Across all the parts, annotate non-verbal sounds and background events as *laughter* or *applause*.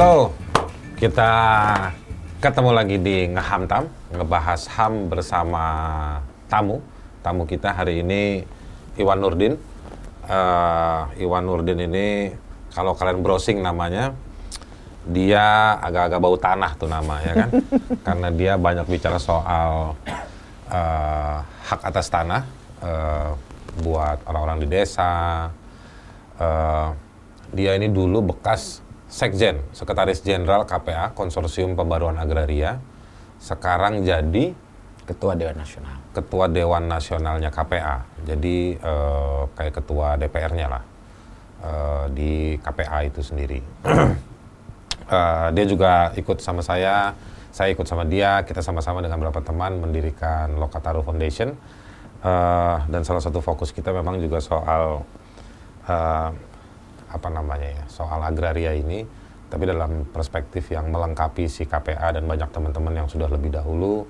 Halo, kita ketemu lagi di Ngehamtam, ngebahas HAM bersama tamu. Tamu kita hari ini Iwan Nurdin. Eh, Iwan Nurdin ini kalau kalian browsing namanya, dia agak-agak bau tanah tuh nama ya kan, *laughs* karena dia banyak bicara soal eh, hak atas tanah eh, buat orang-orang di desa. Eh, dia ini dulu bekas Sekjen, Sekretaris Jenderal KPA, Konsorsium Pembaruan Agraria. Sekarang jadi Ketua Dewan Nasional. Ketua Dewan Nasionalnya KPA. Jadi eh, kayak Ketua DPR-nya lah eh, di KPA itu sendiri. *clears throat* Eh, dia juga ikut sama saya, saya ikut sama dia, kita sama-sama dengan beberapa teman mendirikan Lokataru Foundation. Eh, dan salah satu fokus kita memang juga soal eh, apa namanya ya soal agraria ini tapi dalam perspektif yang melengkapi si KPA dan banyak teman-teman yang sudah lebih dahulu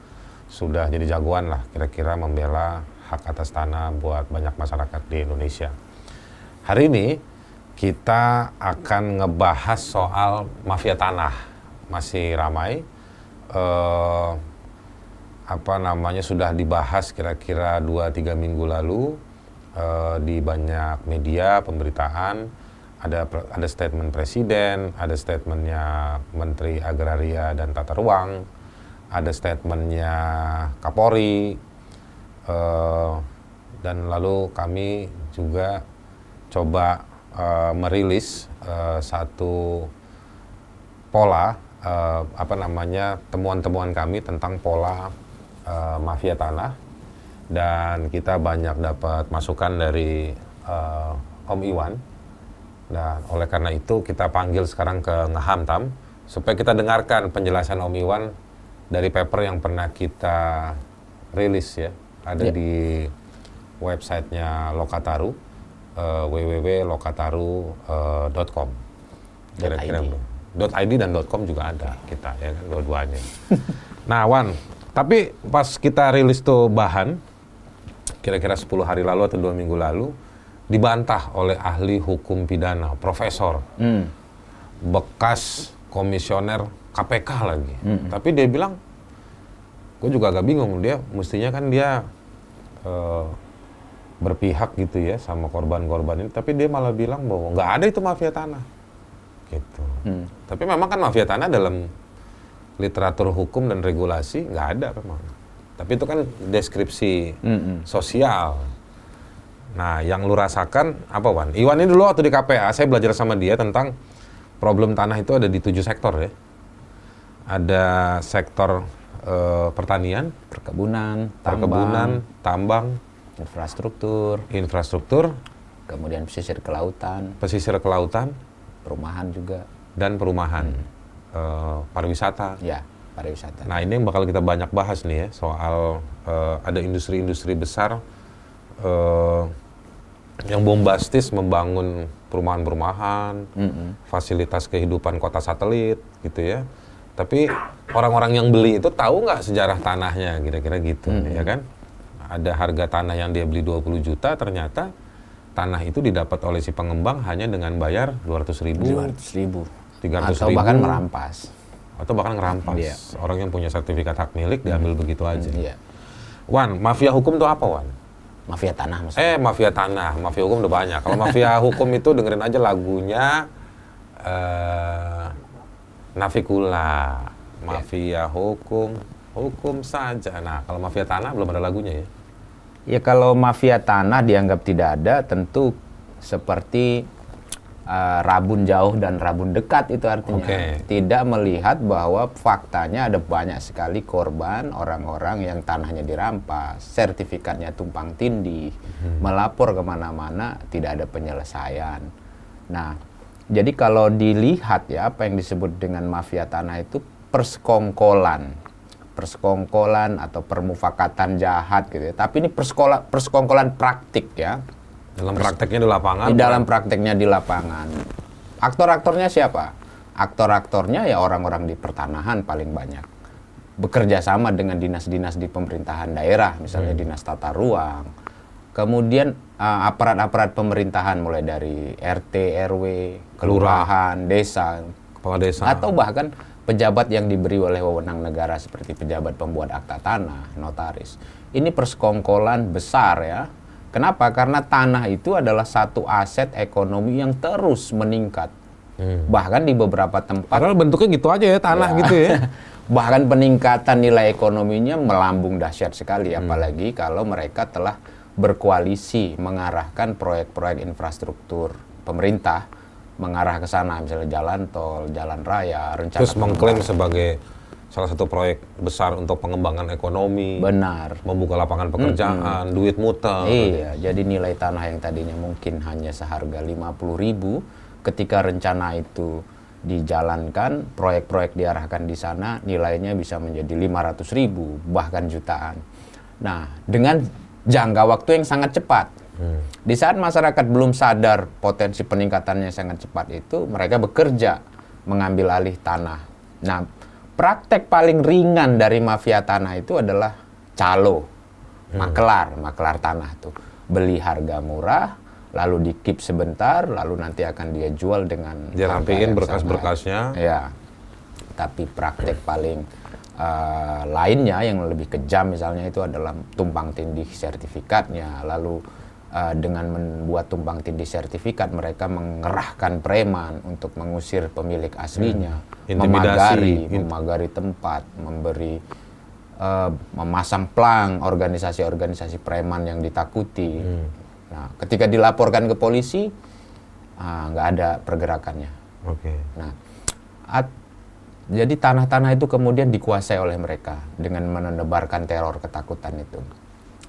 sudah jadi jagoan lah kira-kira membela hak atas tanah buat banyak masyarakat di Indonesia. Hari ini kita akan ngebahas soal mafia tanah. Masih ramai. Eh, apa namanya sudah dibahas kira-kira 2-3 minggu lalu eh, di banyak media pemberitaan ada ada statement presiden, ada statementnya Menteri Agraria dan Tata Ruang, ada statementnya Kapolri, eh, dan lalu kami juga coba eh, merilis eh, satu pola eh, apa namanya temuan-temuan kami tentang pola eh, mafia tanah. Dan kita banyak dapat masukan dari eh, Om Iwan dan oleh karena itu kita panggil sekarang ke Ngehamtam supaya kita dengarkan penjelasan Om Iwan dari paper yang pernah kita rilis ya. Ada Ya. di websitenya Lokataru eh, www.lokataru.com. Kira-kira .id. belum. .id dan .com juga ada kita ya kan dua-duanya. *laughs* nah, Wan, tapi pas kita rilis tuh bahan kira-kira 10 hari lalu atau dua minggu lalu dibantah oleh ahli hukum pidana, profesor, Hmm. bekas komisioner KPK lagi. Tapi dia bilang, gue juga agak bingung dia, mestinya kan dia eh, berpihak gitu ya sama korban-korban ini, tapi dia malah bilang bahwa nggak ada itu mafia tanah, gitu. Hmm. Tapi memang kan mafia tanah dalam literatur hukum dan regulasi nggak ada memang. Tapi itu kan deskripsi Mm-mm. sosial. Nah, yang lu rasakan apa, Wan? Iwan ini dulu waktu di KPA, saya belajar sama dia tentang problem tanah itu ada di tujuh sektor ya. Ada sektor eh, pertanian, Perkebunan, tambang, perkebunan, tambang, infrastruktur, infrastruktur, kemudian pesisir kelautan, pesisir kelautan, perumahan juga, dan perumahan, Eh, pariwisata. ya pariwisata. Nah ini yang bakal kita banyak bahas nih ya soal eh, ada industri-industri besar eh, yang bombastis membangun perumahan-perumahan, Mm-mm. fasilitas kehidupan kota satelit gitu ya. Tapi orang-orang yang beli itu tahu nggak sejarah tanahnya kira-kira gitu ya kan? Ada harga tanah yang dia beli 20 juta ternyata tanah itu didapat oleh si pengembang hanya dengan bayar 200 ribu, 200 ribu. 300 Atau ribu. bahkan merampas. atau bahkan ngerampas. Iya. Orang yang punya sertifikat hak milik diambil begitu aja. Iya. Wan, mafia hukum itu apa, Wan? Mafia tanah maksudnya. Eh, mafia tanah, mafia hukum udah banyak. Kalau mafia *laughs* hukum itu dengerin aja lagunya eh Navikula. Mafia hukum, hukum saja. Nah, kalau mafia tanah belum ada lagunya ya. Ya kalau mafia tanah dianggap tidak ada, tentu seperti uh, rabun jauh dan rabun dekat itu artinya. Oke. Tidak melihat bahwa faktanya ada banyak sekali korban orang-orang yang tanahnya dirampas, sertifikatnya tumpang tindih, melapor ke mana-mana tidak ada penyelesaian. Nah, jadi kalau dilihat ya apa yang disebut dengan mafia tanah itu persekongkolan persekongkolan atau permufakatan jahat gitu ya. Tapi ini persekola, persekongkolan praktik ya. Dalam prakteknya di lapangan. Di dalam prakteknya di lapangan. Aktor-aktornya siapa? Aktor-aktornya ya orang-orang di pertanahan paling banyak. Bekerja sama dengan dinas-dinas di pemerintahan daerah, misalnya dinas tata ruang. Kemudian uh, aparat-aparat pemerintahan mulai dari RT, RW, kelurahan, desa, Kepala desa. Atau bahkan pejabat yang diberi oleh wewenang negara seperti pejabat pembuat akta tanah, notaris. Ini persekongkolan besar ya. Kenapa? Karena tanah itu adalah satu aset ekonomi yang terus meningkat. Hmm. Bahkan di beberapa tempat Padahal bentuknya gitu aja ya tanah Ya. gitu ya. *laughs* bahkan peningkatan nilai ekonominya melambung dahsyat sekali apalagi kalau mereka telah berkoalisi mengarahkan proyek-proyek infrastruktur pemerintah mengarah ke sana misalnya jalan tol, jalan raya, rencana Terus mengklaim sebagai salah satu proyek besar untuk pengembangan ekonomi, benar. membuka lapangan pekerjaan, duit muter. Iya, jadi nilai tanah yang tadinya mungkin hanya seharga 50.000 ribu, ketika rencana itu dijalankan, proyek-proyek diarahkan di sana, nilainya bisa menjadi 500.000 ribu, bahkan jutaan. Nah, dengan jangka waktu yang sangat cepat. Di saat masyarakat belum sadar potensi peningkatannya sangat cepat itu, mereka bekerja mengambil alih tanah. Nah, praktek paling ringan dari mafia tanah itu adalah calo, makelar, makelar tanah tuh. Beli harga murah, lalu dikip sebentar, lalu nanti akan dia jual dengan Dia rapiin berkas-berkasnya. Ya, tapi praktek paling eh, lainnya yang lebih kejam misalnya itu adalah tumpang tindih sertifikatnya, lalu eh, dengan membuat tumpang tindih sertifikat mereka mengerahkan preman untuk mengusir pemilik aslinya, Hmm. Memagari, memagari tempat, memberi eh, memasang plang organisasi-organisasi preman yang ditakuti. Hmm. Nah, ketika dilaporkan ke polisi, ah, nggak ada pergerakannya. Oke. Nah, at- jadi tanah-tanah itu kemudian dikuasai oleh mereka dengan menebarkan teror ketakutan itu.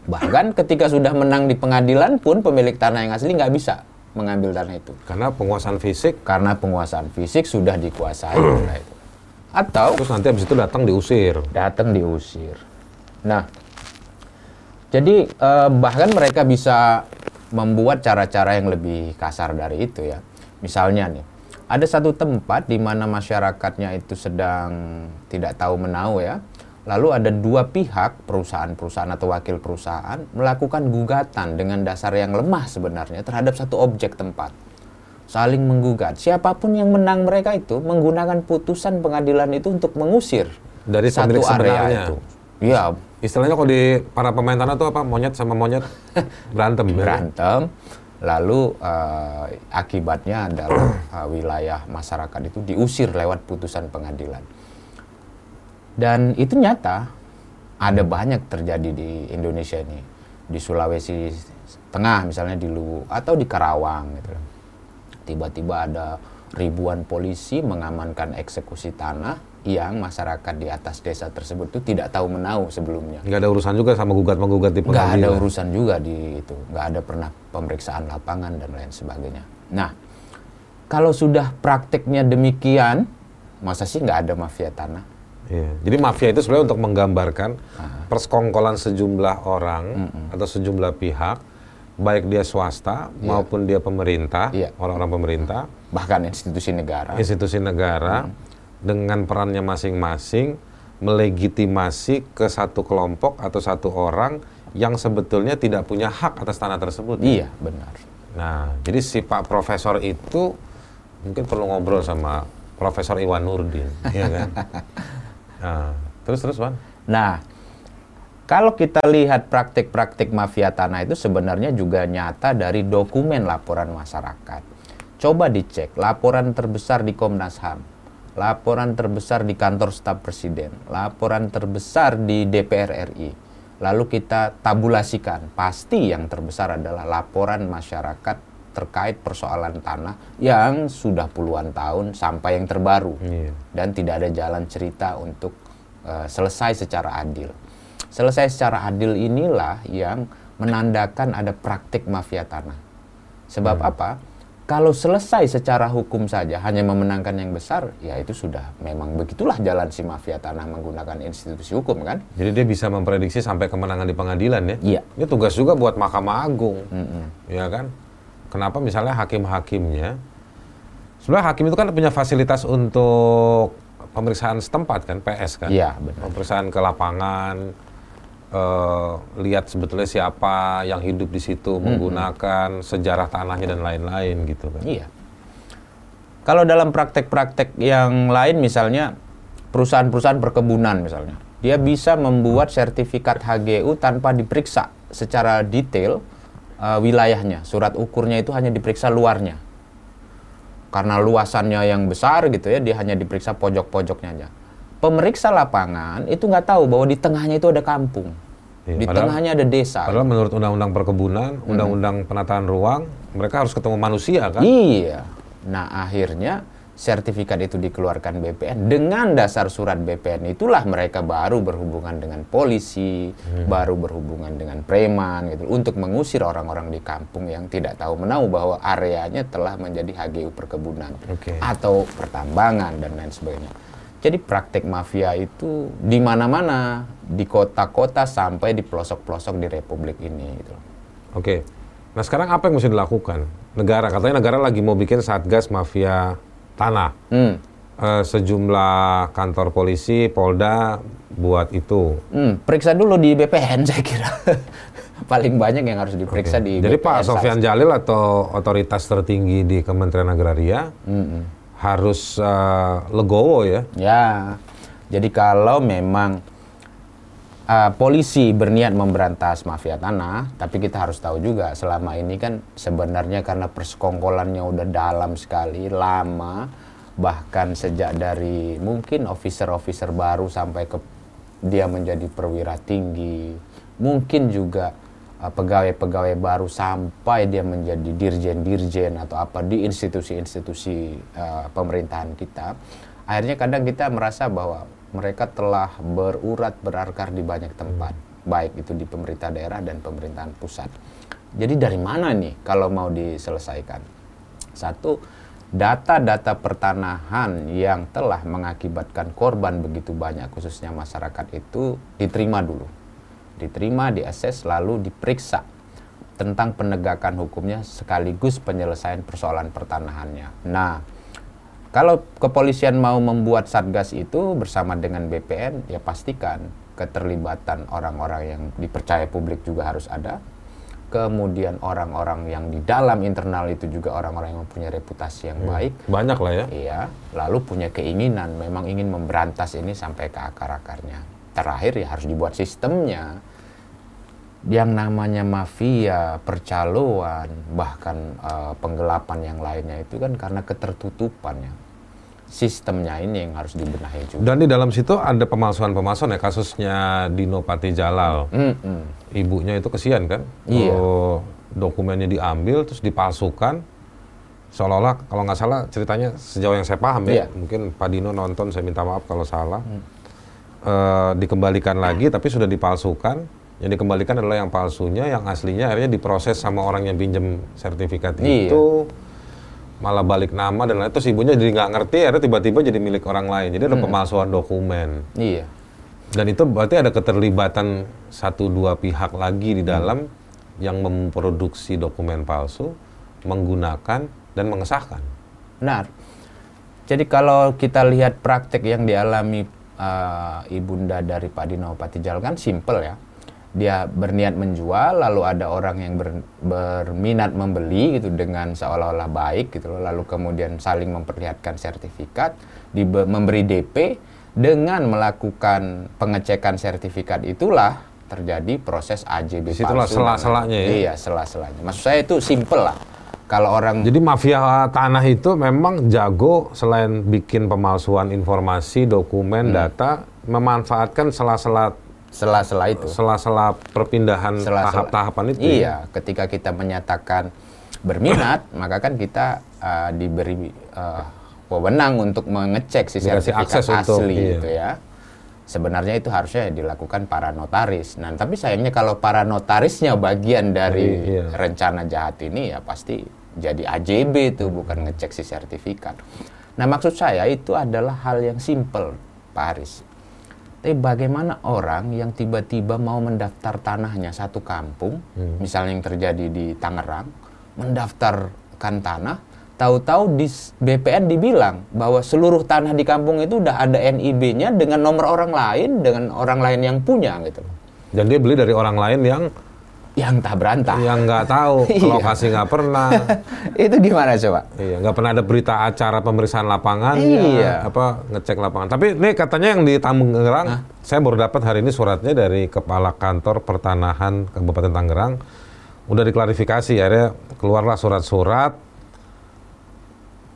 Bahkan ketika sudah menang di pengadilan pun pemilik tanah yang asli nggak bisa mengambil tanah itu Karena penguasaan fisik, karena penguasaan fisik sudah dikuasai *clears throat* oleh itu. Atau terus nanti habis itu datang diusir. datang diusir. Nah, jadi eh, bahkan mereka bisa membuat cara-cara yang lebih kasar dari itu ya. Misalnya nih, ada satu tempat di mana masyarakatnya itu sedang tidak tahu menau ya. Lalu ada dua pihak, perusahaan-perusahaan atau wakil perusahaan, melakukan gugatan dengan dasar yang lemah sebenarnya terhadap satu objek tempat. Saling menggugat. Siapa pun yang menang mereka itu menggunakan putusan pengadilan itu untuk mengusir Dari satu area sebenarnya. itu. Iya, Istilahnya kalau di para pemain tanah tuh apa? Monyet sama monyet *laughs* berantem. ya? berantem. Lalu eh, akibatnya adalah eh, wilayah masyarakat itu diusir lewat putusan pengadilan. Dan itu nyata. Ada banyak terjadi di Indonesia ini. Di Sulawesi Tengah misalnya di Luwu atau di Karawang gitu. Tiba-tiba ada ribuan polisi mengamankan eksekusi tanah yang masyarakat di atas desa tersebut itu tidak tahu menau sebelumnya. Nggak ada urusan juga sama gugat-menggugat di nggak ada pengadilan. urusan juga di itu nggak ada pernah pemeriksaan lapangan dan lain sebagainya nah kalau sudah prakteknya demikian masa sih nggak ada mafia tanah Iya. Jadi mafia itu sebenarnya untuk menggambarkan persekongkolan sejumlah orang atau sejumlah pihak, baik dia swasta maupun dia pemerintah, Iya. orang-orang pemerintah, bahkan institusi negara institusi negara dengan perannya masing-masing melegitimasi ke satu kelompok atau satu orang yang sebetulnya tidak punya hak atas tanah tersebut. iya benar Nah, jadi si Pak Profesor itu mungkin perlu ngobrol sama Profesor Iwan Nurdin, ya kan? *laughs* Nah, terus terus, Wan. nah kalau kita lihat praktik-praktik mafia tanah itu sebenarnya juga nyata dari dokumen laporan masyarakat. Coba dicek laporan terbesar di Komnas HAM, laporan terbesar di kantor staf presiden, laporan terbesar di DPR RI. Lalu kita tabulasikan, pasti yang terbesar adalah laporan masyarakat terkait persoalan tanah yang sudah puluhan tahun sampai yang terbaru Iya. dan tidak ada jalan cerita untuk eh, selesai secara adil. Selesai secara adil inilah yang menandakan ada praktik mafia tanah. Sebab apa? Kalau selesai secara hukum saja hanya memenangkan yang besar, ya itu sudah memang begitulah jalan si mafia tanah menggunakan institusi hukum kan? Jadi dia bisa memprediksi sampai kemenangan di pengadilan ya? Iya. Ini tugas juga buat Mahkamah Agung, ya kan? Kenapa misalnya hakim-hakimnya? Sebenarnya hakim itu kan punya fasilitas untuk pemeriksaan setempat kan, PS kan? Iya, benar. Pemeriksaan ke lapangan, eh, lihat sebetulnya siapa yang hidup di Hmm, situ, menggunakan sejarah tanahnya dan lain-lain gitu kan. Iya. Kalau dalam praktek-praktek yang lain misalnya perusahaan-perusahaan perkebunan misalnya, dia bisa membuat sertifikat HGU tanpa diperiksa secara detail uh, wilayahnya. Surat ukurnya itu hanya diperiksa luarnya. Karena luasannya yang besar gitu ya, dia hanya diperiksa pojok-pojoknya aja. Pemeriksa lapangan itu nggak tahu bahwa di tengahnya itu ada kampung. Iya, di padahal- tengahnya ada desa. Padahal menurut undang-undang perkebunan, undang-undang penataan ruang, mereka harus ketemu manusia kan? Iya. Nah, akhirnya sertifikat itu dikeluarkan BPN dengan dasar surat BPN itulah mereka baru berhubungan dengan polisi, baru berhubungan dengan preman gitu untuk mengusir orang-orang di kampung yang tidak tahu menahu bahwa areanya telah menjadi HGU perkebunan Oke. atau pertambangan dan lain sebagainya. Jadi praktek mafia itu di mana-mana, di kota-kota sampai di pelosok-pelosok di republik ini gitu. Oke. Nah sekarang apa yang mesti dilakukan? Negara, katanya negara lagi mau bikin satgas mafia tanah. Hmm. Eh, sejumlah kantor polisi, Polda buat itu. Hmm, periksa dulu di BPN *laughs* saya kira. Paling banyak yang harus diperiksa di Jadi BPN. Pak Sofyan Jalil atau otoritas tertinggi di Kementerian Agraria Mm-mm. harus eh, legowo ya. Ya. Jadi kalau memang uh, polisi berniat memberantas mafia tanah, tapi kita harus tahu juga selama ini kan sebenarnya karena persekongkolannya udah dalam sekali, lama, bahkan sejak dari mungkin officer-officer baru sampai ke dia menjadi perwira tinggi, mungkin juga uh, pegawai-pegawai baru sampai dia menjadi dirjen-dirjen atau apa di institusi-institusi uh, pemerintahan kita. Akhirnya kadang kita merasa bahwa mereka telah berurat berakar di banyak tempat, baik itu di pemerintah daerah dan pemerintahan pusat. Jadi dari mana nih kalau mau diselesaikan? Satu, data-data pertanahan yang telah mengakibatkan korban begitu banyak khususnya masyarakat itu diterima dulu. Diterima, diakses lalu diperiksa tentang penegakan hukumnya sekaligus penyelesaian persoalan pertanahannya. Nah, kalau kepolisian mau membuat satgas itu bersama dengan BPN, ya pastikan keterlibatan orang-orang yang dipercaya publik juga harus ada. Kemudian orang-orang yang di dalam internal itu juga orang-orang yang mempunyai reputasi yang baik. Banyak lah ya. Iya, lalu punya keinginan, memang ingin memberantas ini sampai ke akar-akarnya. Terakhir ya harus dibuat sistemnya. Yang namanya mafia, percaloan, bahkan eh, penggelapan yang lainnya itu kan karena ketertutupannya. Sistemnya ini yang harus dibenahi juga. Dan di dalam situ ada pemalsuan-pemalsuan ya kasusnya Dino Pati Jalal. Mm-mm. Ibunya itu kesian kan? Iya. Oh, dokumennya diambil terus dipalsukan. Seolah-olah kalau nggak salah ceritanya sejauh yang saya paham ya, Iya. mungkin Pak Dino nonton saya minta maaf kalau salah. Eh, dikembalikan lagi tapi sudah dipalsukan. Yang dikembalikan adalah yang palsunya, yang aslinya akhirnya diproses sama orang yang pinjem sertifikat Iya. itu malah balik nama dan lain terus ibunya jadi nggak ngerti akhirnya tiba-tiba jadi milik orang lain jadi ada pemalsuan dokumen Iya. dan itu berarti ada keterlibatan satu dua pihak lagi di dalam yang memproduksi dokumen palsu menggunakan dan mengesahkan Benar. Jadi kalau kita lihat praktek yang dialami uh, ibunda dari Pak Dino Patijal kan simple ya. Dia berniat menjual, lalu ada orang yang ber- berminat membeli gitu dengan seolah-olah baik gitu loh. Lalu kemudian saling memperlihatkan sertifikat, dibe- memberi DP dengan melakukan pengecekan sertifikat itulah terjadi proses AJB Di situlah palsu. sela-selanya ya? Iya, sela-selanya. Maksud saya itu simple lah. Kalau orang jadi mafia tanah itu memang jago selain bikin pemalsuan informasi dokumen data memanfaatkan sela-sela sela-sela itu. sela-sela perpindahan tahap-tahapan itu ya? Iya, ketika kita menyatakan berminat, *clears throat* maka kan kita uh, diberi uh, wewenang untuk mengecek si Dikasih sertifikat akses untuk- asli iya. gitu ya. Sebenarnya itu harusnya dilakukan para notaris. Nah, tapi sayangnya kalau para notarisnya bagian dari Iya. rencana jahat ini ya pasti jadi AJB itu bukan ngecek si sertifikat. Nah, maksud saya itu adalah hal yang simple, Pak Haris. Tapi bagaimana orang yang tiba-tiba mau mendaftar tanahnya satu kampung, misalnya yang terjadi di Tangerang, mendaftarkan tanah, tahu-tahu di BPN dibilang bahwa seluruh tanah di kampung itu udah ada NIB-nya dengan nomor orang lain, dengan orang lain yang punya gitu. dan dia beli dari orang lain yang yang tak berantah. Yang nggak tahu, ke *laughs* Iya. lokasi nggak pernah. *laughs* itu gimana coba? Iya, nggak pernah ada berita acara pemeriksaan lapangan, Iya. apa ngecek lapangan. Tapi ini katanya yang di Tangerang, saya baru dapat hari ini suratnya dari Kepala Kantor Pertanahan Kabupaten Tangerang, udah diklarifikasi, akhirnya keluarlah surat-surat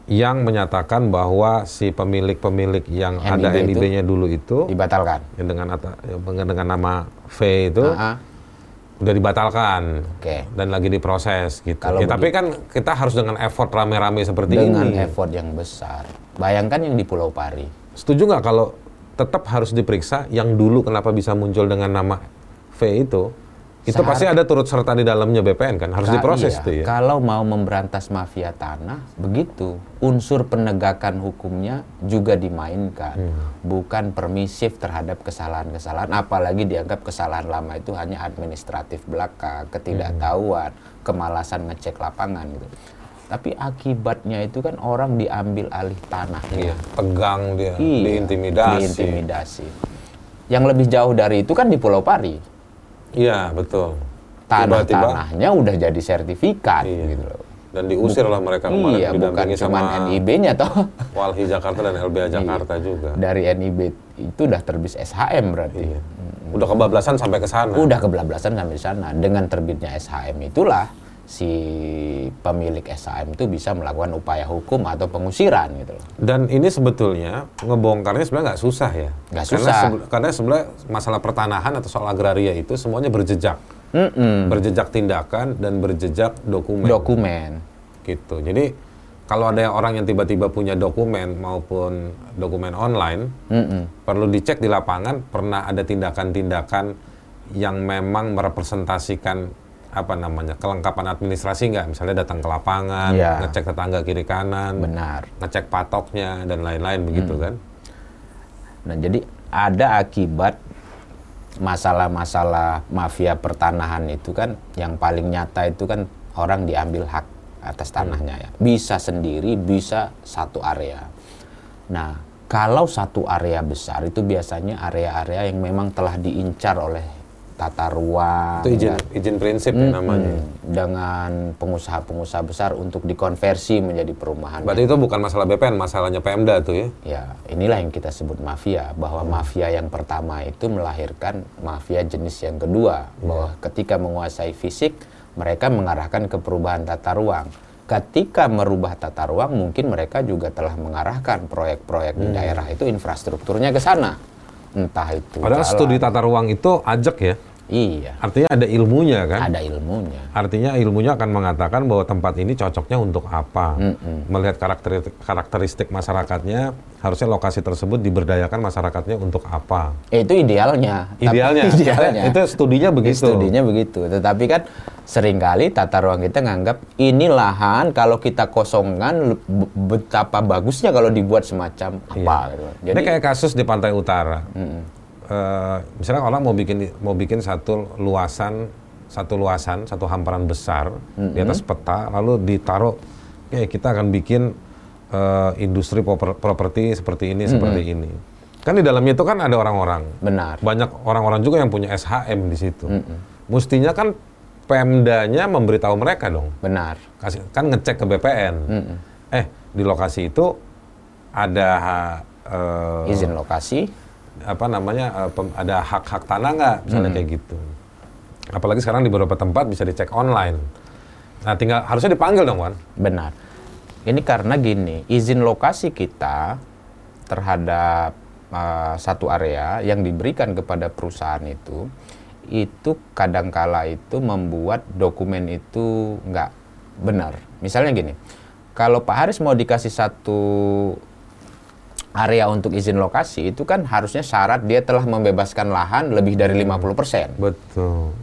yang menyatakan bahwa si pemilik-pemilik yang ada NIB itu? NIB-nya dulu itu, Dibatalkan. yang dengan ata- dengan nama V itu, Ah, ah. Udah dibatalkan Oke. dan lagi diproses gitu. Kalau Ya, tapi kan kita harus dengan effort rame-rame seperti Dengan ini. effort yang besar. Bayangkan yang di Pulau Pari. Setuju nggak kalau tetap harus diperiksa yang dulu kenapa bisa muncul dengan nama V itu? Itu Sehar- pasti ada turut serta di dalamnya BPN kan, harus diproses iya. tuh ya. Kalau mau memberantas mafia tanah, begitu. Unsur penegakan hukumnya juga dimainkan. Hmm. Bukan permisif terhadap kesalahan-kesalahan. Apalagi dianggap kesalahan lama itu hanya administratif belaka, ketidaktahuan, kemalasan ngecek lapangan gitu. Tapi akibatnya itu kan orang diambil alih tanahnya. Iya, tegang dia, Iya, diintimidasi. diintimidasi. Yang lebih jauh dari itu kan di Pulau Pari. Iya, betul. Tanah-tanahnya udah jadi sertifikat Iya. gitu loh. dan diusir lah mereka kemarin Iya, bukan cuma NIB-nya toh. *laughs* Walhi Jakarta dan LBH Jakarta juga. Dari NIB itu udah terbit SHM berarti. Iya. Udah kebablasan sampai ke sana. Udah kebelablasan sampai di sana. Dengan terbitnya SHM itulah si pemilik SHM itu bisa melakukan upaya hukum atau pengusiran gitu loh. Dan ini sebetulnya ngebongkarnya sebenarnya nggak susah ya. Nggak Karena susah. sebe- Karena, sebenarnya masalah pertanahan atau soal agraria itu semuanya berjejak, Mm-mm. berjejak tindakan dan berjejak dokumen. Dokumen. gitu. Jadi kalau ada orang yang tiba-tiba punya dokumen maupun dokumen online, Mm-mm. perlu dicek di lapangan pernah ada tindakan-tindakan yang memang merepresentasikan apa namanya kelengkapan administrasi nggak? Misalnya datang ke lapangan, Iya. ngecek tetangga kiri kanan, Benar. ngecek patoknya dan lain-lain begitu kan? Nah, jadi ada akibat masalah-masalah mafia pertanahan itu kan yang paling nyata itu kan orang diambil hak atas tanahnya ya. Bisa sendiri, bisa satu area. Nah, kalau satu area besar itu biasanya area-area yang memang telah diincar oleh tata ruang Itu izin dan- izin prinsip ya namanya. Hmm, dengan pengusaha-pengusaha besar untuk dikonversi menjadi perumahan. Berarti itu bukan masalah BPN, masalahnya Pemda tuh ya. Ya, inilah yang kita sebut mafia. Bahwa mafia yang pertama itu melahirkan mafia jenis yang kedua. Bahwa ketika menguasai fisik, mereka mengarahkan ke perubahan tata ruang. Ketika merubah tata ruang, mungkin mereka juga telah mengarahkan proyek-proyek di daerah itu infrastrukturnya ke sana. Entah itu Padahal jalan. studi tata ruang itu ajak ya. Iya, Artinya ada ilmunya kan? ada ilmunya. Artinya ilmunya akan mengatakan bahwa tempat ini cocoknya untuk apa. Melihat karakteristik, karakteristik masyarakatnya, harusnya lokasi tersebut diberdayakan masyarakatnya untuk apa. Itu idealnya. Tapi- Idealnya, *laughs* idealnya. itu studinya begitu. Studinya begitu. Tetapi kan sering kali tata ruang kita nganggap ini lahan kalau kita kosongkan betapa bagusnya kalau dibuat semacam apa. gitu. Ini Jadi kayak kasus di Pantai Utara. Eh, misalnya orang mau bikin mau bikin satu luasan satu luasan satu hamparan besar di atas peta lalu ditaruh kayak kita akan bikin eh, industri proper- properti seperti ini seperti ini. Kan di dalamnya itu kan ada orang-orang. Benar. banyak orang-orang juga yang punya SHM di situ. Mestinya kan Pemdanya memberitahu mereka dong. Benar. kasih kan ngecek ke BPN eh di lokasi itu ada eh, Izin lokasi. Apa namanya pem- ada hak-hak tanah nggak misalnya Hmm. kayak gitu apalagi sekarang di beberapa tempat bisa dicek online nah tinggal harusnya dipanggil dong Wan Benar. Ini karena gini, izin lokasi kita terhadap uh, satu area yang diberikan kepada perusahaan itu, itu kadangkala itu membuat dokumen itu nggak benar. Misalnya gini, kalau Pak Haris mau dikasih satu area untuk izin lokasi, itu kan harusnya syarat dia telah membebaskan lahan lebih dari 50%. betul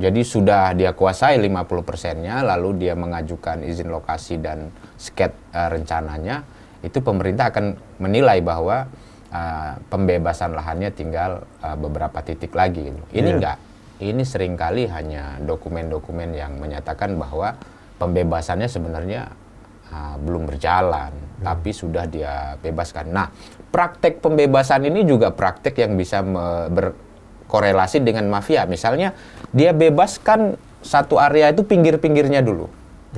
Jadi sudah dia kuasai 50 persennya, lalu dia mengajukan izin lokasi dan sket eh, rencananya, itu pemerintah akan menilai bahwa eh, pembebasan lahannya tinggal eh, beberapa titik lagi. Gitu. Ini Iya. enggak, ini sering kali hanya dokumen-dokumen yang menyatakan bahwa pembebasannya sebenarnya ah, belum berjalan, tapi sudah dia bebaskan. Nah, praktek pembebasan ini juga praktek yang bisa berkorelasi dengan mafia. Misalnya, dia bebaskan satu area itu pinggir-pinggirnya dulu.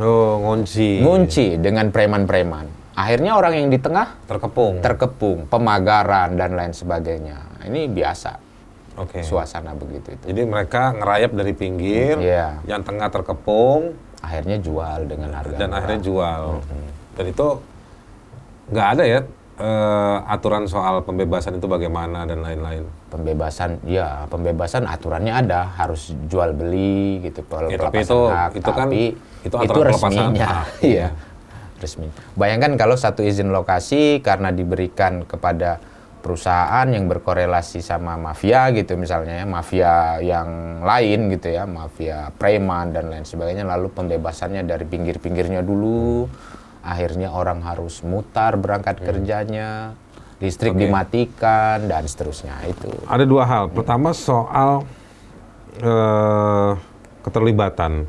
Oh, ngunci. Ngunci dengan preman-preman. Akhirnya orang yang di tengah Terkepung. terkepung, pemagaran dan lain sebagainya. Ini biasa Oke. suasana begitu itu. Jadi mereka ngerayap dari pinggir, Iya. yang tengah terkepung, Akhirnya jual dengan harga dan murah. akhirnya jual. Dan itu nggak ada ya eh, aturan soal pembebasan itu bagaimana dan lain-lain. pembebasan ya pembebasan aturannya ada harus jual beli gitu pel- Ya, tapi itu- hak, itu kan- tapi itu aturan pelepasan resminya iya *laughs* iya. resmi bayangkan kalau satu izin lokasi karena diberikan kepada perusahaan yang berkorelasi sama mafia gitu misalnya ya mafia yang lain gitu ya mafia preman dan lain sebagainya lalu pembebasannya dari pinggir-pinggirnya dulu akhirnya orang harus mutar berangkat kerjanya listrik Hmm. Oke. dimatikan dan seterusnya itu Ada dua hal. Pertama soal eh, keterlibatan.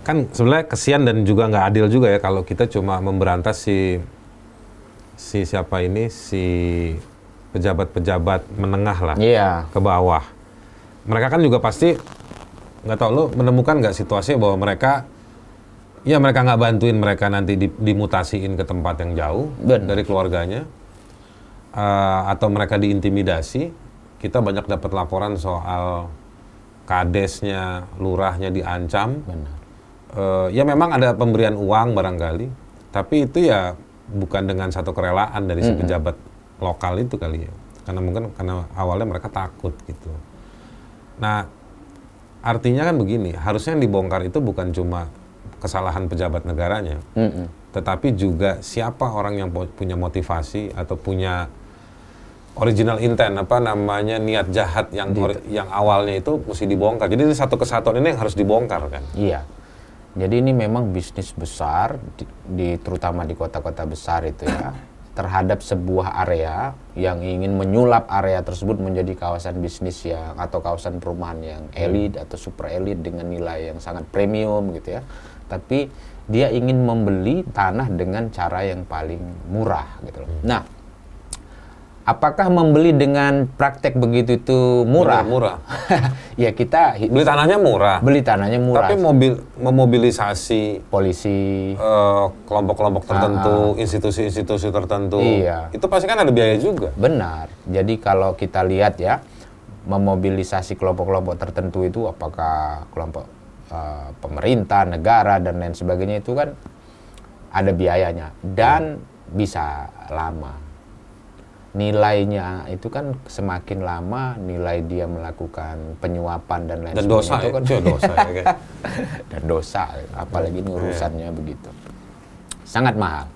Kan sebenarnya kesian dan juga nggak adil juga ya kalau kita cuma memberantas si si siapa ini si pejabat-pejabat menengah lah Iya, ke bawah. Mereka kan juga pasti nggak tahu lo menemukan nggak situasi bahwa mereka ya mereka nggak bantuin mereka nanti di- dimutasiin ke tempat yang jauh Benar. dari keluarganya Eh, atau mereka diintimidasi. Kita banyak dapat laporan soal kadesnya, lurahnya diancam. benar. Eh, ya memang ada pemberian uang barangkali, tapi itu ya bukan dengan satu kerelaan dari si pejabat lokal itu kali ya. Karena mungkin karena awalnya mereka takut gitu. Nah, artinya kan begini, harusnya yang dibongkar itu bukan cuma kesalahan pejabat negaranya, Mm-mm. tetapi juga siapa orang yang po- punya motivasi atau punya original intent apa namanya niat jahat yang ori- yang awalnya itu mesti dibongkar. Jadi ini satu kesatuan ini yang harus dibongkar kan. Iya. Jadi ini memang bisnis besar, di, di- terutama di kota-kota besar itu ya, *coughs* terhadap sebuah area yang ingin menyulap area tersebut menjadi kawasan bisnis yang atau kawasan perumahan yang elit atau super elit dengan nilai yang sangat premium gitu ya. Tapi dia ingin membeli tanah dengan cara yang paling murah gitu loh. Nah, apakah membeli dengan praktek begitu itu murah? Benar, murah. *laughs* ya kita Beli tanahnya murah, beli tanahnya murah. tapi mobil memobilisasi polisi eh, kelompok-kelompok tertentu, institusi-institusi tertentu, Iya. itu pasti kan ada biaya juga. benar. Jadi kalau kita lihat ya memobilisasi kelompok-kelompok tertentu itu apakah kelompok eh, pemerintah, negara dan lain sebagainya itu kan ada biayanya dan bisa lama. Nilainya itu kan semakin lama nilai dia melakukan penyuapan dan lain Dan dosa, itu ya, kan Cuy, dosa ya, kayak. dan dosa apalagi ini urusannya begitu. Sangat mahal.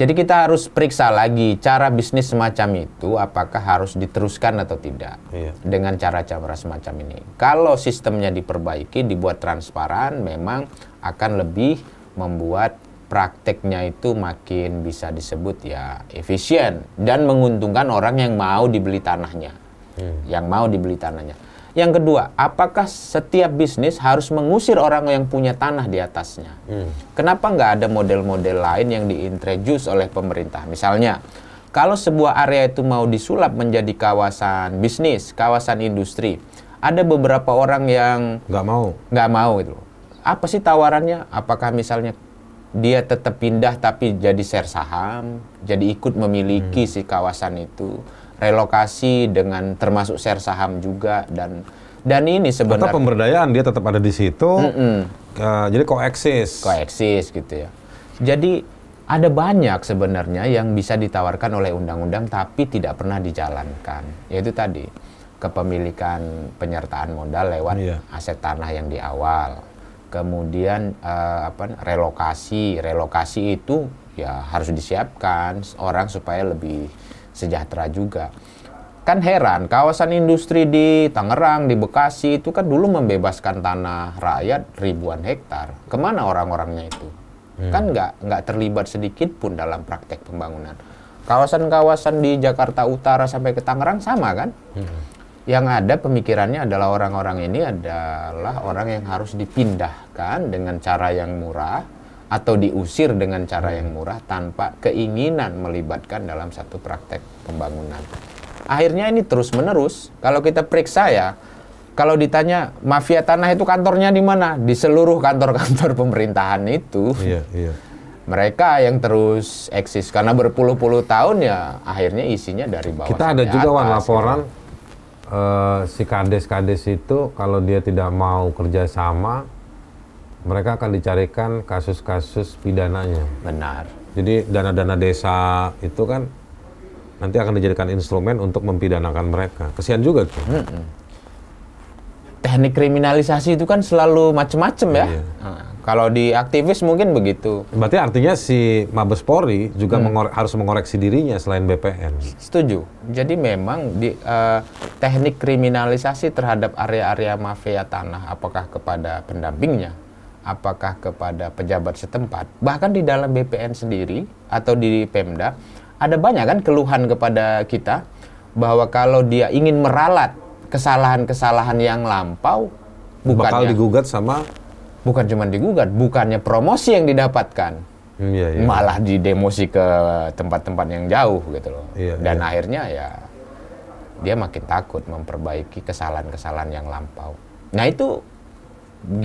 Jadi kita harus periksa lagi cara bisnis semacam itu apakah harus diteruskan atau tidak Iya. dengan cara-cara semacam ini. Kalau sistemnya diperbaiki dibuat transparan memang akan lebih membuat prakteknya itu makin bisa disebut ya efisien dan menguntungkan orang yang mau dibeli tanahnya yang mau dibeli tanahnya yang kedua, apakah setiap bisnis harus mengusir orang yang punya tanah di atasnya? Kenapa nggak ada model-model lain yang diintroduce oleh pemerintah? Misalnya, kalau sebuah area itu mau disulap menjadi kawasan bisnis, kawasan industri, ada beberapa orang yang Nggak mau. nggak mau itu. Apa sih tawarannya? Apakah misalnya dia tetap pindah tapi jadi share saham, jadi ikut memiliki si kawasan itu, relokasi dengan termasuk share saham juga dan dan ini Atau sebenarnya pemberdayaan dia tetap ada di situ, Mm-mm. eh, jadi koeksis. koeksis gitu ya. Jadi ada banyak sebenarnya yang bisa ditawarkan oleh undang-undang tapi tidak pernah dijalankan. Yaitu tadi kepemilikan penyertaan modal lewat Iya. aset tanah yang di awal. Kemudian eh, apa relokasi, relokasi itu ya harus disiapkan orang supaya lebih sejahtera juga. Kan heran, kawasan industri di Tangerang, di Bekasi itu kan dulu membebaskan tanah rakyat ribuan hektar. Ke mana orang-orangnya itu? Kan nggak nggak terlibat sedikit pun dalam praktek pembangunan. Kawasan-kawasan di Jakarta Utara sampai ke Tangerang sama kan? Yang ada pemikirannya adalah orang-orang ini adalah orang yang harus dipindahkan dengan cara yang murah atau diusir dengan cara yang murah tanpa keinginan melibatkan dalam satu praktek pembangunan. Akhirnya ini terus-menerus. Kalau kita periksa ya, kalau ditanya mafia tanah itu kantornya di mana? Di seluruh kantor-kantor pemerintahan itu. Iya, iya. Mereka yang terus eksis karena berpuluh-puluh tahun ya akhirnya isinya dari bawah. Kita ada juga wan laporan gitu. Eh, si kades-kades itu kalau dia tidak mau kerjasama, mereka akan dicarikan kasus-kasus pidananya. Benar. Jadi dana-dana desa itu kan nanti akan dijadikan instrumen untuk mempidanakan mereka. Kesian juga tuh. Teknik kriminalisasi itu kan selalu macem-macem ya. Iya. Nah, kalau di aktivis mungkin begitu. Berarti artinya si Mabes Polri juga mengore- harus mengoreksi dirinya selain BPN. Setuju. Jadi memang di eh, teknik kriminalisasi terhadap area-area mafia tanah, apakah kepada pendampingnya, apakah kepada pejabat setempat, bahkan di dalam BPN sendiri atau di Pemda, ada banyak kan keluhan kepada kita bahwa kalau dia ingin meralat kesalahan-kesalahan yang lampau, Bakal bukannya digugat sama bukan cuma digugat, bukannya promosi yang didapatkan, Hmm, iya, iya. malah didemosi ke tempat-tempat yang jauh gitu loh. Iya, Dan iya. akhirnya ya dia makin takut memperbaiki kesalahan-kesalahan yang lampau. Nah itu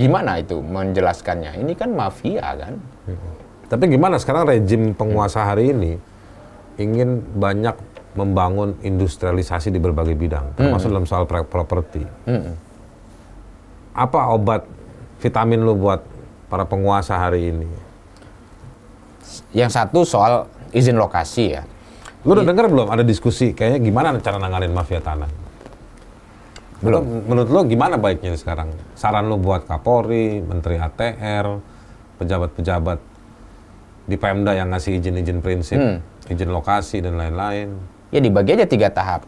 gimana itu menjelaskannya? Ini kan mafia kan? Tapi gimana sekarang rejim penguasa hari ini ingin banyak membangun industrialisasi di berbagai bidang, termasuk dalam soal pro- properti. Mm-mm. Apa obat vitamin lu buat para penguasa hari ini? Yang satu soal izin lokasi ya. Lu udah denger belum ada diskusi kayaknya gimana cara nanganin mafia tanah? Belum. Atau Menurut lu gimana baiknya sekarang? Saran lu buat Kapolri, Menteri ATR, pejabat-pejabat di Pemda yang ngasih izin-izin prinsip, Hmm. izin lokasi dan lain-lain. Ya dibagi aja tiga tahap.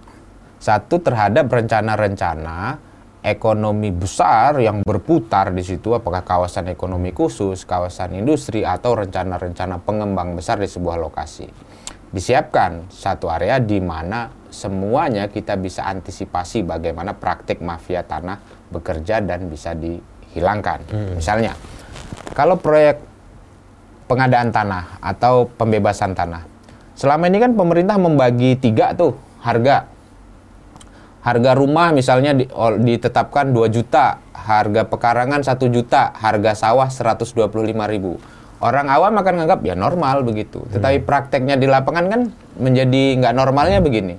Satu terhadap rencana-rencana ekonomi besar yang berputar di situ, apakah kawasan ekonomi khusus, kawasan industri, atau rencana-rencana pengembang besar di sebuah lokasi. Disiapkan satu area di mana semuanya kita bisa antisipasi bagaimana praktik mafia tanah bekerja dan bisa dihilangkan. Misalnya, kalau proyek pengadaan tanah atau pembebasan tanah. Selama ini kan pemerintah membagi tiga tuh harga. Harga rumah misalnya di- ditetapkan 2 juta, harga pekarangan 1 juta, harga sawah 125 ribu. Orang awam akan nganggap ya normal begitu. Tetapi prakteknya di lapangan kan menjadi nggak normalnya begini.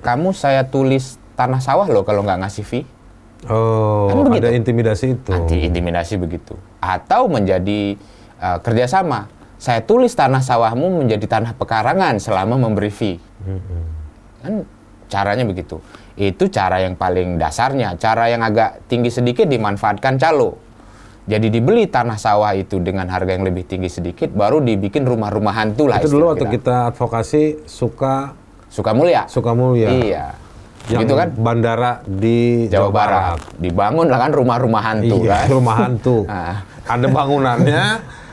Kamu saya tulis tanah sawah loh kalau nggak ngasih fee. Oh, Kan begitu. ada intimidasi itu. anti intimidasi begitu atau menjadi uh, kerjasama saya tulis tanah sawahmu menjadi tanah pekarangan selama memberi fee kan caranya begitu itu cara yang paling dasarnya. Cara yang agak tinggi sedikit dimanfaatkan calo. Jadi dibeli tanah sawah itu dengan harga yang lebih tinggi sedikit baru dibikin rumah-rumah hantu lah Itu dulu waktu kita advokasi suka suka mulia. Suka mulia. iya. Yang gitu kan? bandara di Jawa Barat. Dibangun lah kan rumah-rumah hantu Iya, kan. rumah hantu. *laughs* Ah. Ada bangunannya,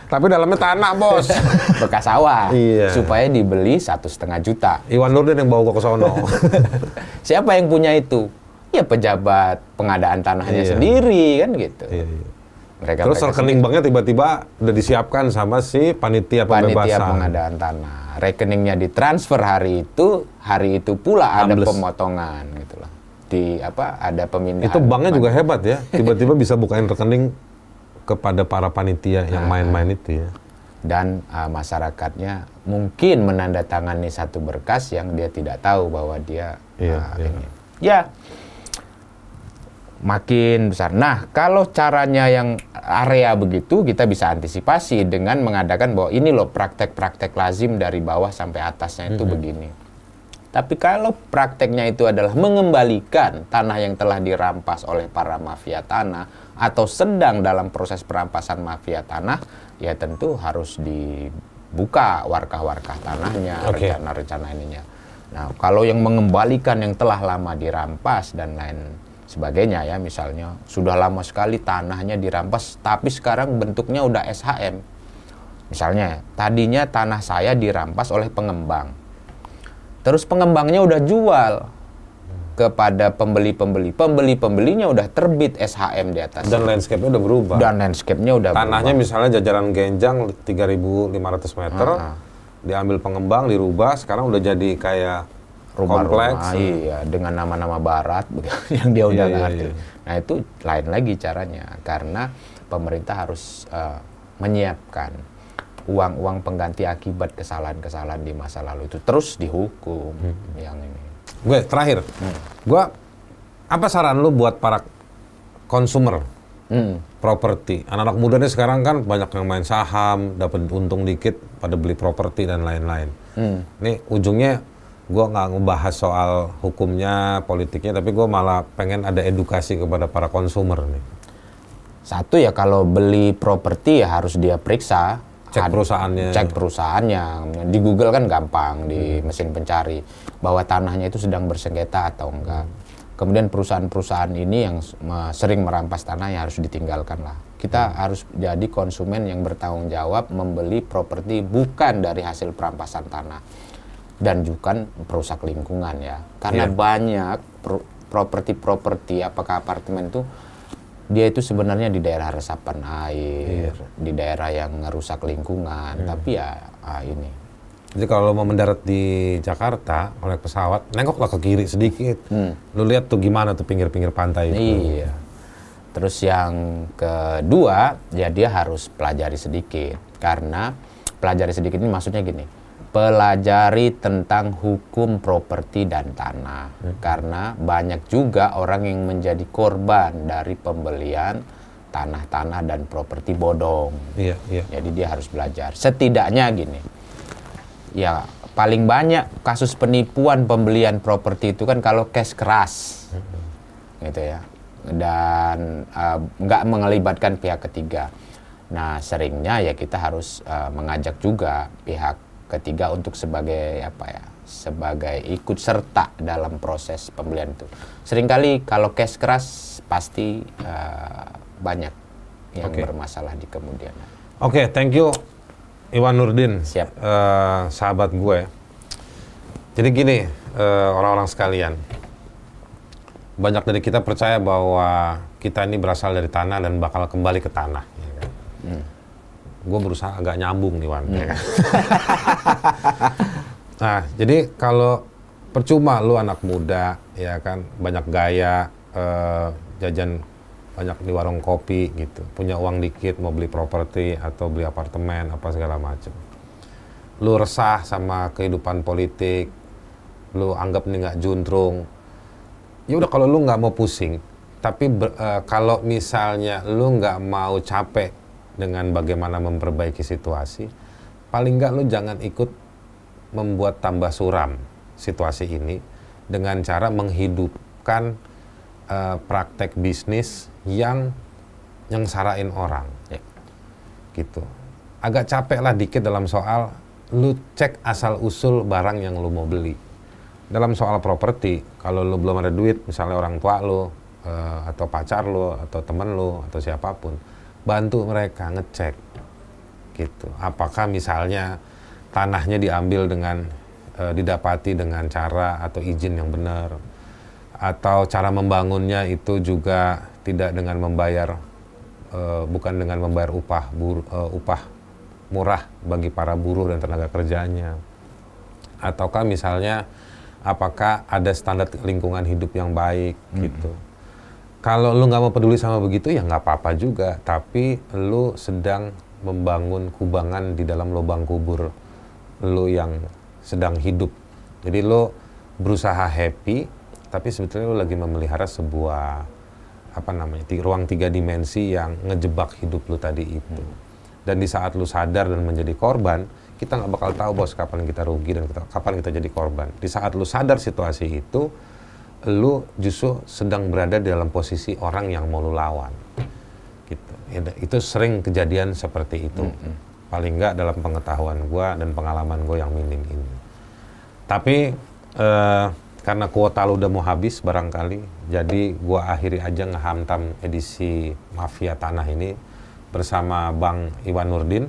tapi dalamnya tanah, bos. *laughs* bekas sawah Iya. supaya dibeli satu setengah juta. Iwan Nurdin yang bawa ke sono. *laughs* Siapa yang punya itu? Ya pejabat pengadaan tanahnya Iya. sendiri kan gitu. Iya, iya. Mereka Terus mereka rekening banknya tiba-tiba udah disiapkan sama si panitia panitia pembebasan. pengadaan tanah. Rekeningnya ditransfer hari itu, hari itu pula ada Ambles. pemotongan gitu loh. Di apa? Ada pemindahan. Itu banknya juga hebat ya. Tiba-tiba bisa bukain rekening kepada para panitia yang Ah. main-main itu ya. dan uh, masyarakatnya mungkin menandatangani satu berkas yang dia tidak tahu bahwa dia Iya, uh, iya. ini. Ya, makin besar. Nah, kalau caranya yang area begitu, kita bisa antisipasi dengan mengadakan bahwa ini loh praktek-praktek lazim dari bawah sampai atasnya itu begini. Tapi kalau prakteknya itu adalah mengembalikan tanah yang telah dirampas oleh para mafia tanah atau sedang dalam proses perampasan mafia tanah, ya tentu harus dibuka warkah-warkah tanahnya, Oke. rencana-rencana ininya. Nah, kalau yang mengembalikan yang telah lama dirampas dan lain sebagainya ya, misalnya sudah lama sekali tanahnya dirampas, tapi sekarang bentuknya udah SHM. Misalnya, tadinya tanah saya dirampas oleh pengembang. Terus pengembangnya udah jual kepada pembeli-pembeli. Pembeli-pembelinya udah terbit SHM di atas. Dan landscape-nya udah berubah. Dan landscape-nya udah Tanahnya berubah. misalnya jajaran genjang 3.500 meter, Ah, ah. diambil pengembang, dirubah, sekarang udah jadi kayak kompleks. rumah-rumah iya dengan nama-nama barat *laughs* yang dia udah Iya, iya, ngerti. iya. Nah itu lain lagi caranya karena pemerintah harus uh, menyiapkan uang-uang pengganti akibat kesalahan-kesalahan di masa lalu itu terus dihukum hmm. yang ini. Gue terakhir, hmm. gue apa saran lu buat para konsumer hmm. properti? Anak-anak muda nih sekarang kan banyak yang main saham, dapat untung dikit pada beli properti dan lain-lain. Hmm. Nih ujungnya gue nggak ngebahas soal hukumnya, politiknya, tapi gue malah pengen ada edukasi kepada para konsumer nih. Satu ya kalau beli properti ya harus dia periksa. Cek perusahaannya. Cek perusahaannya. Di Google kan gampang, di hmm. mesin pencari. Bahwa tanahnya itu sedang bersengketa atau enggak. Kemudian perusahaan-perusahaan ini yang sering merampas tanah yang harus ditinggalkan lah. Kita hmm. harus jadi konsumen yang bertanggung jawab membeli properti bukan dari hasil perampasan tanah dan juga perusak lingkungan ya karena yeah. banyak properti-properti apakah apartemen itu dia itu sebenarnya di daerah resapan air yeah. di daerah yang merusak lingkungan yeah. tapi ya ah, ini jadi kalau mau mendarat di Jakarta oleh pesawat nengoklah ke kiri sedikit hmm. lu lihat tuh gimana tuh pinggir-pinggir pantai itu iya terus yang kedua ya dia harus pelajari sedikit karena pelajari sedikit ini maksudnya gini pelajari tentang hukum properti dan tanah hmm. karena banyak juga orang yang menjadi korban dari pembelian tanah-tanah dan properti bodong. Iya, iya. Jadi dia harus belajar. Setidaknya gini. Ya, paling banyak kasus penipuan pembelian properti itu kan kalau cash keras. Hmm. Gitu ya. Dan uh, nggak mengelibatkan pihak ketiga. Nah, seringnya ya kita harus uh, mengajak juga pihak ketiga untuk sebagai apa ya sebagai ikut serta dalam proses pembelian itu. Seringkali kalau cash keras pasti uh, banyak yang okay. bermasalah di kemudian. Oke, okay, thank you Iwan Nurdin. Siap. Uh, sahabat gue. Jadi gini, uh, orang-orang sekalian. Banyak dari kita percaya bahwa kita ini berasal dari tanah dan bakal kembali ke tanah. Ya kan? hmm gue berusaha agak nyambung nih Wan. Hmm. *laughs* Nah, jadi kalau percuma lu anak muda ya kan banyak gaya uh, jajan banyak di warung kopi gitu punya uang dikit mau beli properti atau beli apartemen apa segala macam lu resah sama kehidupan politik lu anggap ini nggak juntrung ya udah kalau lu nggak mau pusing tapi uh, kalau misalnya lu nggak mau capek dengan bagaimana memperbaiki situasi, paling nggak lu jangan ikut membuat tambah suram situasi ini dengan cara menghidupkan uh, praktek bisnis yang yang sarain orang. Ya. Gitu. Agak capek lah dikit dalam soal lu cek asal usul barang yang lu mau beli. Dalam soal properti, kalau lu belum ada duit, misalnya orang tua lu, uh, atau pacar lu, atau temen lu, atau siapa pun, bantu mereka ngecek gitu apakah misalnya tanahnya diambil dengan e, didapati dengan cara atau izin yang benar atau cara membangunnya itu juga tidak dengan membayar e, bukan dengan membayar upah bur, e, upah murah bagi para buruh dan tenaga kerjanya ataukah misalnya apakah ada standar lingkungan hidup yang baik hmm. gitu kalau lu nggak mau peduli sama begitu ya nggak apa-apa juga. Tapi lu sedang membangun kubangan di dalam lubang kubur lu yang sedang hidup. Jadi lu berusaha happy tapi sebetulnya lu lagi memelihara sebuah apa namanya ruang tiga dimensi yang ngejebak hidup lu tadi itu. Dan di saat lu sadar dan menjadi korban kita nggak bakal tahu bos kapan kita rugi dan kita, kapan kita jadi korban. Di saat lu sadar situasi itu lu justru sedang berada dalam posisi orang yang mau lu lawan. Gitu. Itu sering kejadian seperti itu. Mm -hmm. Paling nggak dalam pengetahuan gue dan pengalaman gue yang minim ini. Tapi eh, karena kuota lu udah mau habis barangkali, jadi gue akhiri aja ngehamtam edisi Mafia Tanah ini bersama Bang Iwan Nurdin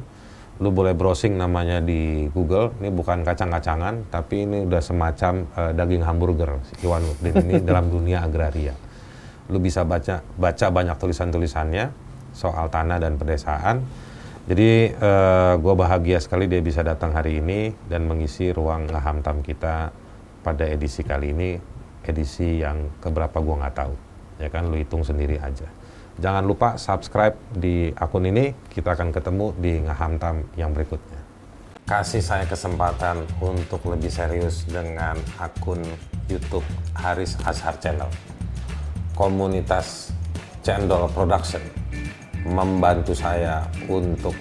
lu boleh browsing namanya di Google. Ini bukan kacang-kacangan, tapi ini udah semacam uh, daging hamburger Iwan Nurdin ini *laughs* dalam dunia agraria. Lu bisa baca baca banyak tulisan-tulisannya soal tanah dan pedesaan. Jadi uh, eh, gue bahagia sekali dia bisa datang hari ini dan mengisi ruang ngahamtam kita pada edisi kali ini, edisi yang keberapa gue nggak tahu. ya kan lu hitung sendiri aja jangan lupa subscribe di akun ini. Kita akan ketemu di ngahamtam yang berikutnya. Kasih saya kesempatan untuk lebih serius dengan akun YouTube Haris Azhar Channel. Komunitas Cendol Production membantu saya untuk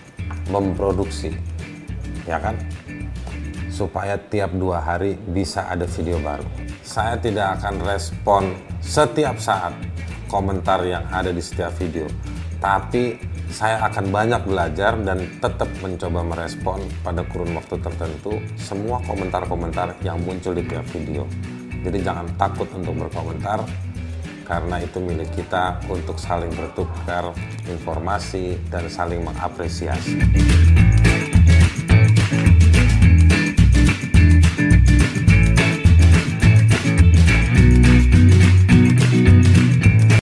memproduksi ya kan? Supaya tiap dua hari bisa ada video baru. Saya tidak akan respon setiap saat komentar yang ada di setiap video tapi saya akan banyak belajar dan tetap mencoba merespon pada kurun waktu tertentu semua komentar-komentar yang muncul di tiap video jadi jangan takut untuk berkomentar karena itu milik kita untuk saling bertukar informasi dan saling mengapresiasi.